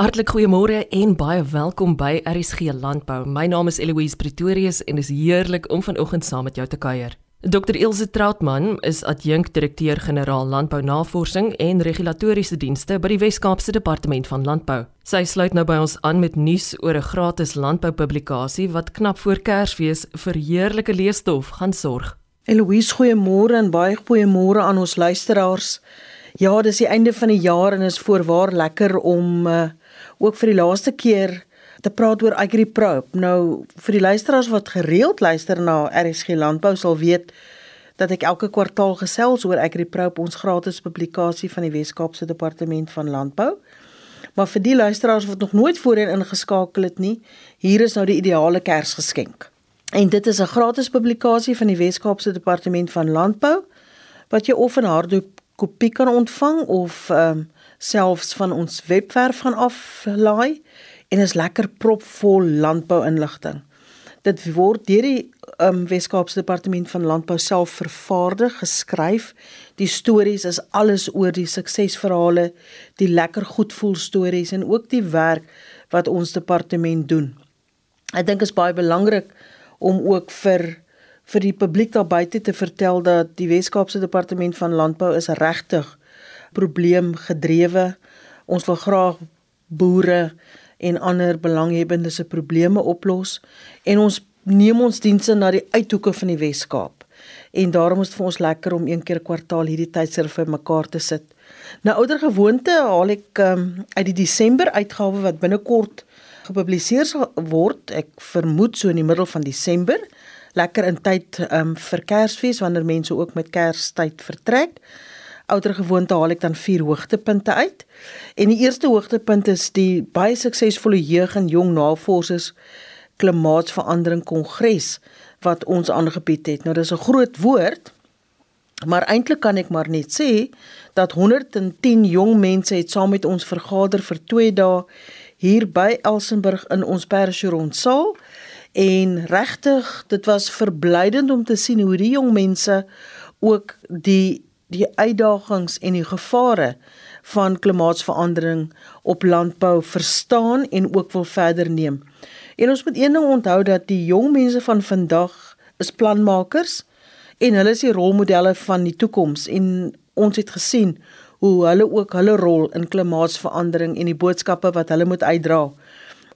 Hartlik goeiemôre en baie welkom by RSG Landbou. My naam is Eloise Pretorius en dit is heerlik om vanoggend saam met jou te kuier. Dr Ilse Troutman is adjunkdirekteur-generaal Landbounavorsing en Regulatoriese Dienste by die Wes-Kaapse Departement van Landbou. Sy sluit nou by ons aan met nuus oor 'n gratis landboupublikasie wat knap voor Kersfees vir heerlike leesstof gaan sorg. Eloise, goeiemôre en baie goeiemôre aan ons luisteraars. Ja, dis die einde van die jaar en is voorwaar lekker om uh, ook vir die laaste keer te praat oor AgriPro. Nou vir die luisteraars wat gereeld luister na RSG Landbou sal weet dat ek elke kwartaal gesels oor AgriPro, ons gratis publikasie van die Wes-Kaapse Departement van Landbou. Maar vir die luisteraars wat nog nooit voorheen ingeskakel het nie, hier is nou die ideale Kersgeskenk. En dit is 'n gratis publikasie van die Wes-Kaapse Departement van Landbou wat jy of in harde kopie kan ontvang of ehm um, selfs van ons webwerf gaan aflaai en is lekker propvol landbou-inligting. Dit word deur die um, Wes-Kaapse Departement van Landbou self vervaardig, geskryf. Die stories is alles oor die suksesverhale, die lekker goedvoel stories en ook die werk wat ons departement doen. Ek dink is baie belangrik om ook vir vir die publiek daar buite te vertel dat die Wes-Kaapse Departement van Landbou is regtig probleemgedrewe. Ons wil graag boere en ander belanghebbendes se probleme oplos en ons neem ons dienste na die uithoeke van die Wes-Kaap. En daarom is dit vir ons lekker om een keer 'n kwartaal hierdie tydsrif vir mekaar te sit. Nou ouer gewoonte haal ek um, uit die Desember uitgawe wat binnekort gepubliseer sal word. Ek vermoed so in die middel van Desember. Lekker in tyd um, vir Kersfees wanneer mense ook met Kerstyd vertrek ouer gewoonte haal ek dan vier hoogtepunte uit. En die eerste hoogtepunt is die baie suksesvolle jeug en jong navorsers klimaatsverandering kongres wat ons aangebied het. Nou dis 'n groot woord, maar eintlik kan ek maar net sê dat 110 jong mense het saam met ons vergader vir 2 dae hier by Elsenburg in ons Percheron saal en regtig dit was verblydend om te sien hoe die jong mense ook die die uitdagings en die gevare van klimaatsverandering op landbou verstaan en ook wil verder neem. En ons moet een ding onthou dat die jong mense van vandag is planmakers en hulle is die rolmodelle van die toekoms en ons het gesien hoe hulle ook hulle rol in klimaatsverandering en die boodskappe wat hulle moet uitdra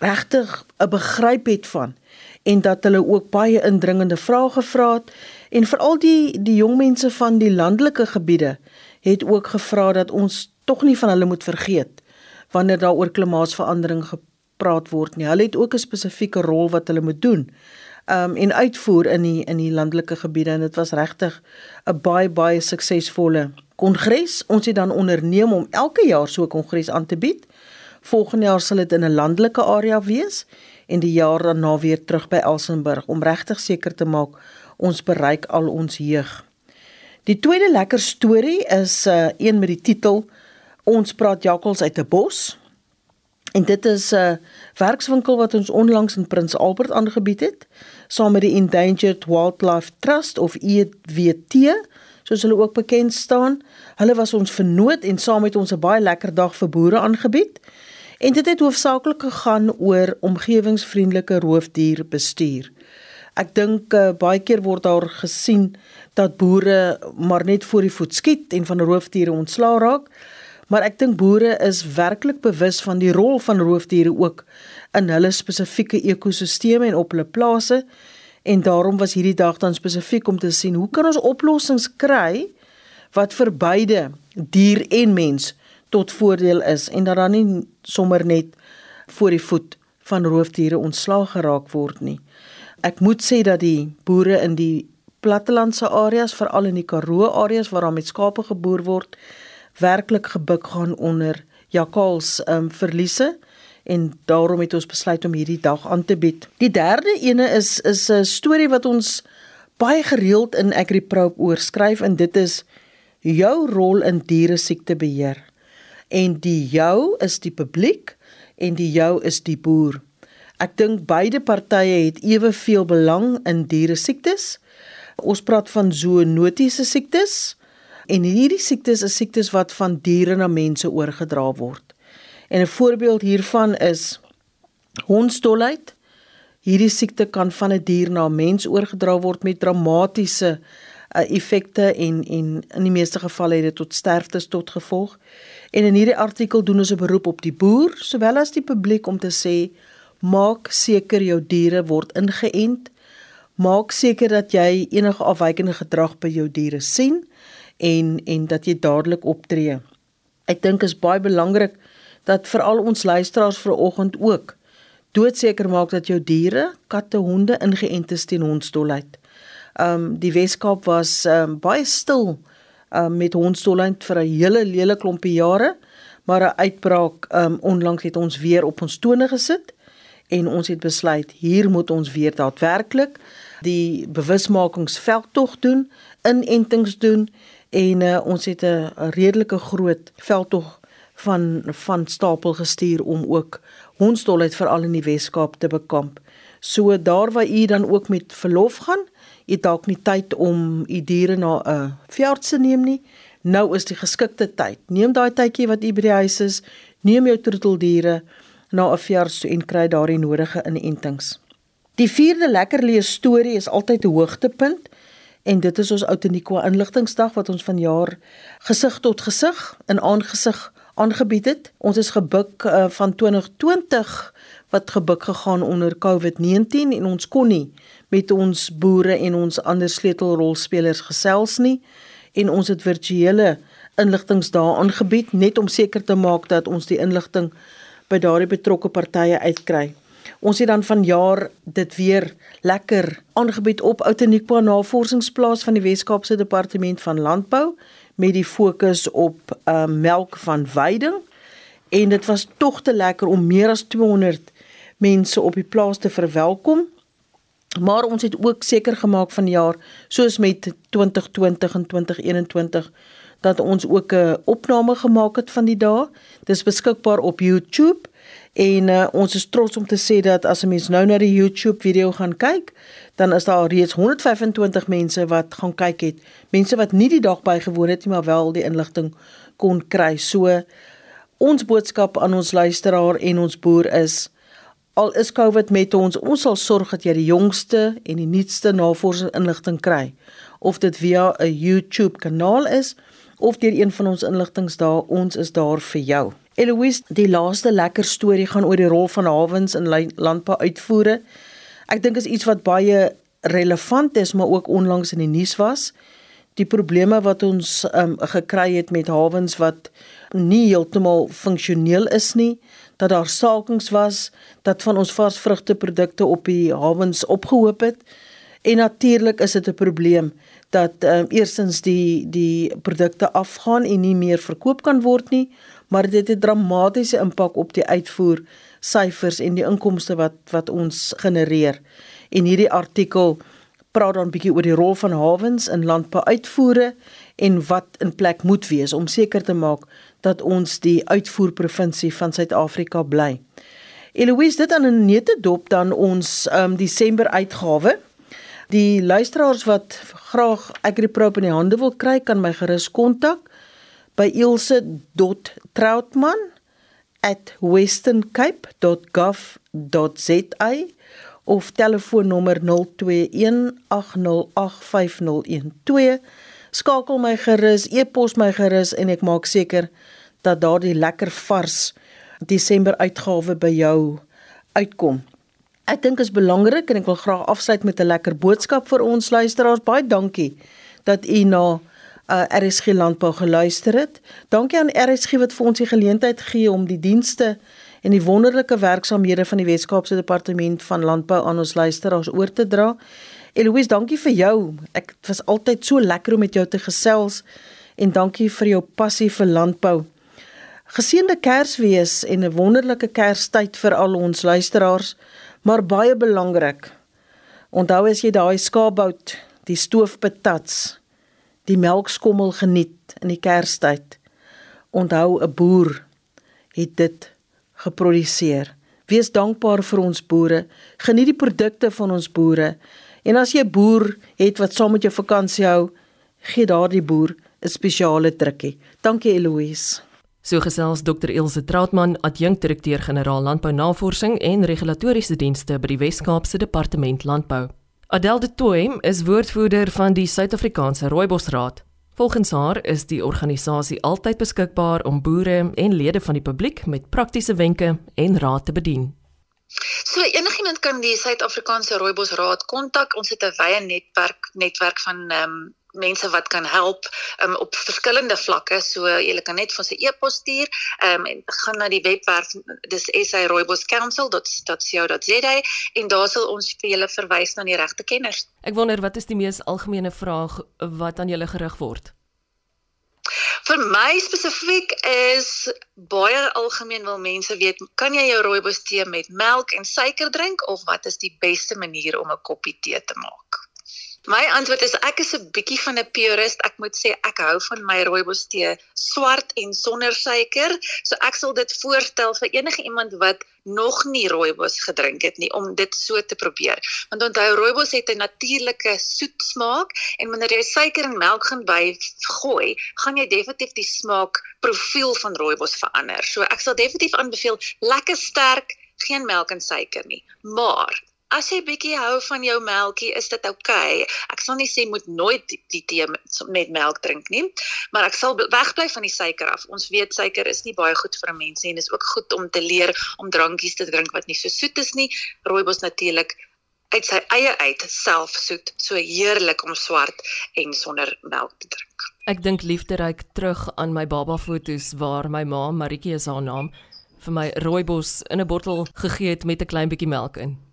regtig 'n begryp het van en dat hulle ook baie indringende vrae gevra het En veral die die jong mense van die landelike gebiede het ook gevra dat ons tog nie van hulle moet vergeet wanneer daar oor klimaatsverandering gepraat word nie. Hulle het ook 'n spesifieke rol wat hulle moet doen. Um en uitvoer in die in die landelike gebiede en dit was regtig 'n baie baie suksesvolle kongres. Ons het dan onderneem om elke jaar so 'n kongres aan te bied. Volgende jaar sal dit in 'n landelike area wees en die jaar daarna weer terug by Elsenburg om regtig seker te maak ons bereik al ons jeug. Die tweede lekker storie is 'n uh, een met die titel Ons praat jakkals uit 'n bos. En dit is 'n uh, werkswinkel wat ons onlangs in Prins Albert aangebied het saam met die Endangered Wildlife Trust of EWT soos hulle ook bekend staan. Hulle was ons vernoot en saam met ons 'n baie lekker dag vir boere aangebied. En dit het hoofsaaklik gegaan oor omgewingsvriendelike roofdierbestuur. Ek dink uh, baie keer word daar gesien dat boere maar net voor die voet skiet en van roofdiere ontslaa raak. Maar ek dink boere is werklik bewus van die rol van roofdiere ook in hulle spesifieke ekosisteme en op hulle plase. En daarom was hierdie dag dan spesifiek om te sien hoe kan ons oplossings kry wat vir beide dier en mens tot voordeel is en dat dan nie sommer net voor die voet van roofdiere ontslaa geraak word nie. Ek moet sê dat die boere in die plattelandse areas, veral in die Karoo areas waar daar met skape geboer word, werklik gebuk gaan onder jakkals um, verliese en daarom het ons besluit om hierdie dag aan te bied. Die derde ene is is 'n storie wat ons baie gereeld in AgriPro oorskryf en dit is jou rol in diere siektebeheer. En die jou is die publiek en die jou is die boer. Ek dink beide partye het eweveel belang in diere siektes. Ons praat van zoonotiese siektes en hierdie siektes is siektes wat van diere na mense oorgedra word. En 'n voorbeeld hiervan is hondsdolheid. Hierdie siekte kan van 'n dier na 'n mens oorgedra word met dramatiese uh, effekte en en in die meeste gevalle het dit tot sterftes tot gevolg. En in hierdie artikel doen ons 'n beroep op die boer sowel as die publiek om te sê maak seker jou diere word ingeënt. Maak seker dat jy enige afwykende gedrag by jou diere sien en en dat jy dadelik optree. Ek dink is baie belangrik dat veral ons luisteraars vanoggend ook doodseker maak dat jou diere, katte, honde ingeënt is teen hondsdolheid. Um die Weskaap was um baie stil um met hondsdolheid vir 'n hele hele klompie jare, maar 'n uitbraak um onlangs het ons weer op ons tone gesit en ons het besluit hier moet ons weer daadwerklik die bewusmakingsveldtog doen, inentings doen en uh, ons het 'n redelike groot veldtog van van stapel gestuur om ook hondsdolheid veral in die Weskaap te bekamp. So daar waar u dan ook met verlof gaan, u dalk nie tyd om u diere na 'n veearts te neem nie. Nou is die geskikte tyd. Neem daai tydjie wat u by die huis is, neem jou troeteldiere na 'n veearts en kry daardie nodige inentings. Die vierde lekker lees storie is altyd 'n hoogtepunt en dit is ons Outeniqua inligtingsdag wat ons vanjaar gesig tot gesig in aangesig aangebied het. Ons is gebuk uh, van 2020 wat gebuk gegaan onder COVID-19 en ons kon nie met ons boere en ons ander sleutelrolspelers gesels nie en ons het virtuele inligtingsdae aangebied net om seker te maak dat ons die inligting by daardie betrokke partye uitkry. Ons het dan vanjaar dit weer lekker aangebied op Outeniqua Navorsingsplaas van die Wes-Kaapse Departement van Landbou met die fokus op uh, melk van veiding en dit was tog te lekker om meer as 200 mense op die plaas te verwelkom. Maar ons het ook seker gemaak van die jaar soos met 2020 en 2021 dat ons ook 'n opname gemaak het van die dae. Dis beskikbaar op YouTube en uh, ons is trots om te sê dat as 'n mens nou na die YouTube video gaan kyk, dan is daar reeds 125 mense wat gaan kyk het. Mense wat nie die dag bygewoon het nie, maar wel die inligting kon kry. So ons boodskap aan ons luisteraar en ons boer is al is COVID met ons, ons sal sorg dat jy die jongste en die nuutste navorsing inligting kry. Of dit via 'n YouTube kanaal is of deur een van ons inligtingsdae, ons is daar vir jou. Eloise, die laaste lekker storie gaan oor die rol van hawens in landbou uitvoere. Ek dink is iets wat baie relevant is, maar ook onlangs in die nuus was. Die probleme wat ons um, gekry het met hawens wat nie heeltemal funksioneel is nie, dat daar sakings was, dat van ons varsvrugteprodukte op die hawens opgehoop het. En natuurlik is dit 'n probleem dat um, eerstens die die produkte afgaan en nie meer verkoop kan word nie, maar dit het 'n dramatiese impak op die uitvoer syfers en die inkomste wat wat ons genereer. En hierdie artikel praat dan bietjie oor die rol van hawens in landbouuitvoere en wat in plek moet wees om seker te maak dat ons die uitvoerprovinsie van Suid-Afrika bly. Eloise dit aan 'n nette dop dan ons um Desember uitgawe. Die luisteraars wat graag AgriPro in die hande wil kry, kan my gerus kontak by ilse.troutman@westerncape.gov.za of telefoonnommer 0218085012 skakel my gerus e-pos my gerus en ek maak seker dat daardie lekker vars Desember uitgawe by jou uitkom. Ek dink is belangrik en ek wil graag afsluit met 'n lekker boodskap vir ons luisteraars. Baie dankie dat u na uh, RSG Landbou geluister het. Dankie aan RSG wat vir ons die geleentheid gee om die dienste en die wonderlike werksamehede van die Wes-Kaapse Departement van Landbou aan ons luisteraars oor te dra. Eloise, dankie vir jou. Ek dit was altyd so lekker om met jou te gesels en dankie vir jou passie vir landbou. Geseënde Kersfees en 'n wonderlike Kerstyd vir al ons luisteraars, maar baie belangrik. Onthou as jy daai skaapbout, die stoofpatats die melkskommel geniet in die Kerstyd. Onthou 'n boer het dit geproduseer. Wees dankbaar vir ons boere. Geniet die produkte van ons boere. En as jy 'n boer het wat saam met jou vakansie hou, gee daardie boer 'n spesiale drukkie. Dankie Eloise. So gesels Dr Ilse Trautmann, adjunkdirekteur-generaal Landbounavorsing en regulatoriese dienste by die Wes-Kaapse Departement Landbou. Adel de Tooy is woordvoerder van die Suid-Afrikaanse Rooibosraad. Volgens haar is die organisasie altyd beskikbaar om boere en lede van die publiek met praktiese wenke en raad te bedien. So enigiemand kan die Suid-Afrikaanse Rooibos Raad kontak. Ons het 'n wye netwerk netwerk van ehm um, mense wat kan help um, op verskillende vlakke. So jy kan net vir ons 'n e-pos stuur um, en gaan na die webwerf dis sarooiboscouncil.co.za en daar sal ons vir julle verwys na die regte kenners. Ek wonder wat is die mees algemene vraag wat aan julle gerig word? Vir my spesifiek is baie algemeen wil mense weet, kan jy jou rooibos tee met melk en suiker drink of wat is die beste manier om 'n koppie tee te maak? My antwoord is ek is 'n bietjie van 'n purist. Ek moet sê ek hou van my rooibos tee swart en sonder suiker. So ek sal dit voorstel vir enige iemand wat nog nie rooibos gedrink het nie om dit so te probeer. Want onthou rooibos het 'n natuurlike soet smaak en wanneer jy suiker en melk gaan bygooi, gaan jy definitief die smaak profiel van rooibos verander. So ek sal definitief aanbeveel lekker sterk, geen melk en suiker nie. Maar As jy bietjie hou van jou melktjie, is dit oukei. Okay. Ek sal nie sê moet nooit die, die tee met, met melk drink nie, maar ek sal wegbly van die suiker af. Ons weet suiker is nie baie goed vir 'n mens nie en dis ook goed om te leer om drankies te drink wat nie so soet is nie. Rooibos natuurlik uit sy eie uit self soet, so heerlik om swart en sonder melk te drink. Ek dink liefderyk terug aan my baba foto's waar my ma, Maritjie is haar naam, vir my rooibos in 'n bottel gegee het met 'n klein bietjie melk in.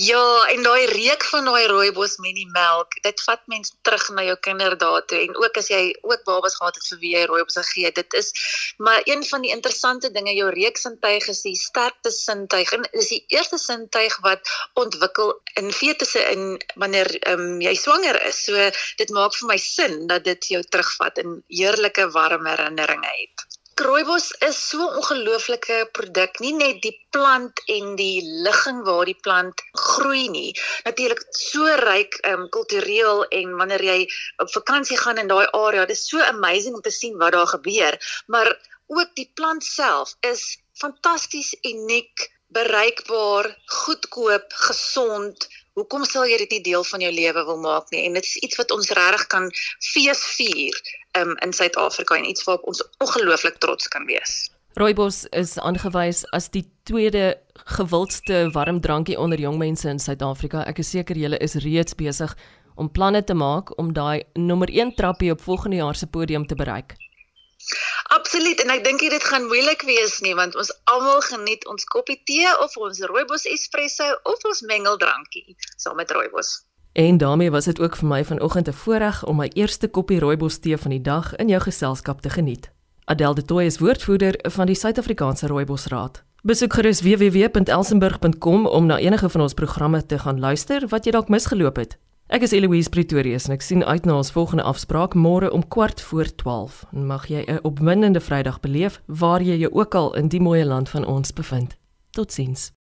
Ja, en daai reuk van daai rooibos met die melk, dit vat mens terug na jou kinderdae toe en ook as jy ook babas gehad het vir wie jy rooibos gegee het. Dit is maar een van die interessante dinge jou reuksintuig is die sterkste sintuig en is die eerste sintuig wat ontwikkel in fetusse in wanneer um, jy swanger is. So dit maak vir my sin dat dit jou terugvat en heerlike warm herinneringe het. Rooibos is so 'n ongelooflike produk, nie net die plant en die ligging waar die plant groei nie. Natuurlik so ryk um kultureel en wanneer jy op vakansie gaan in daai area, dit is so amazing om te sien wat daar gebeur, maar ook die plant self is fantasties uniek, bereikbaar, goedkoop, gesond. Hoekom sal jy dit nie deel van jou lewe wil maak nie? En dit is iets wat ons regtig kan feesvier um, in Suid-Afrika en iets waarop ons ongelooflik trots kan wees. Rooibos is aangewys as die tweede gewildste warm drankie onder jong mense in Suid-Afrika. Ek is seker julle is reeds besig om planne te maak om daai nommer 1 trappie op volgende jaar se podium te bereik. Absoluut en ek dink dit gaan moeilik wees nie want ons almal geniet ons koppie tee of ons rooibos espresso of ons mengeldrankie saam met rooibos. En daarmee was dit ook vir my vanoggend 'n voorreg om my eerste koppie rooibos tee van die dag in jou geselskap te geniet. Adel de Tooy is woordvoerder van die Suid-Afrikaanse Rooibosraad. Besoek gerus www.elsenburg.com om na enige van ons programme te gaan luister wat jy dalk misgeloop het. Ek is Eloise Pretorius en ek sien uit na ons volgende afspraak môre om kwart voor 12. Mag jy 'n opwindende Vrydag beleef waar jy jou ook al in die mooi land van ons bevind. Totsiens.